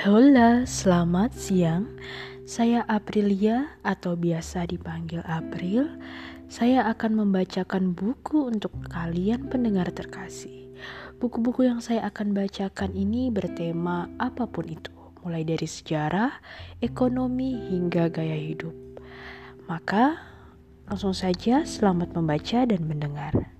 Hola, selamat siang. Saya Aprilia atau biasa dipanggil April. Saya akan membacakan buku untuk kalian pendengar terkasih. Buku-buku yang saya akan bacakan ini bertema apa pun itu, mulai dari sejarah, ekonomi, hingga gaya hidup. Maka, langsung saja selamat membaca dan mendengar.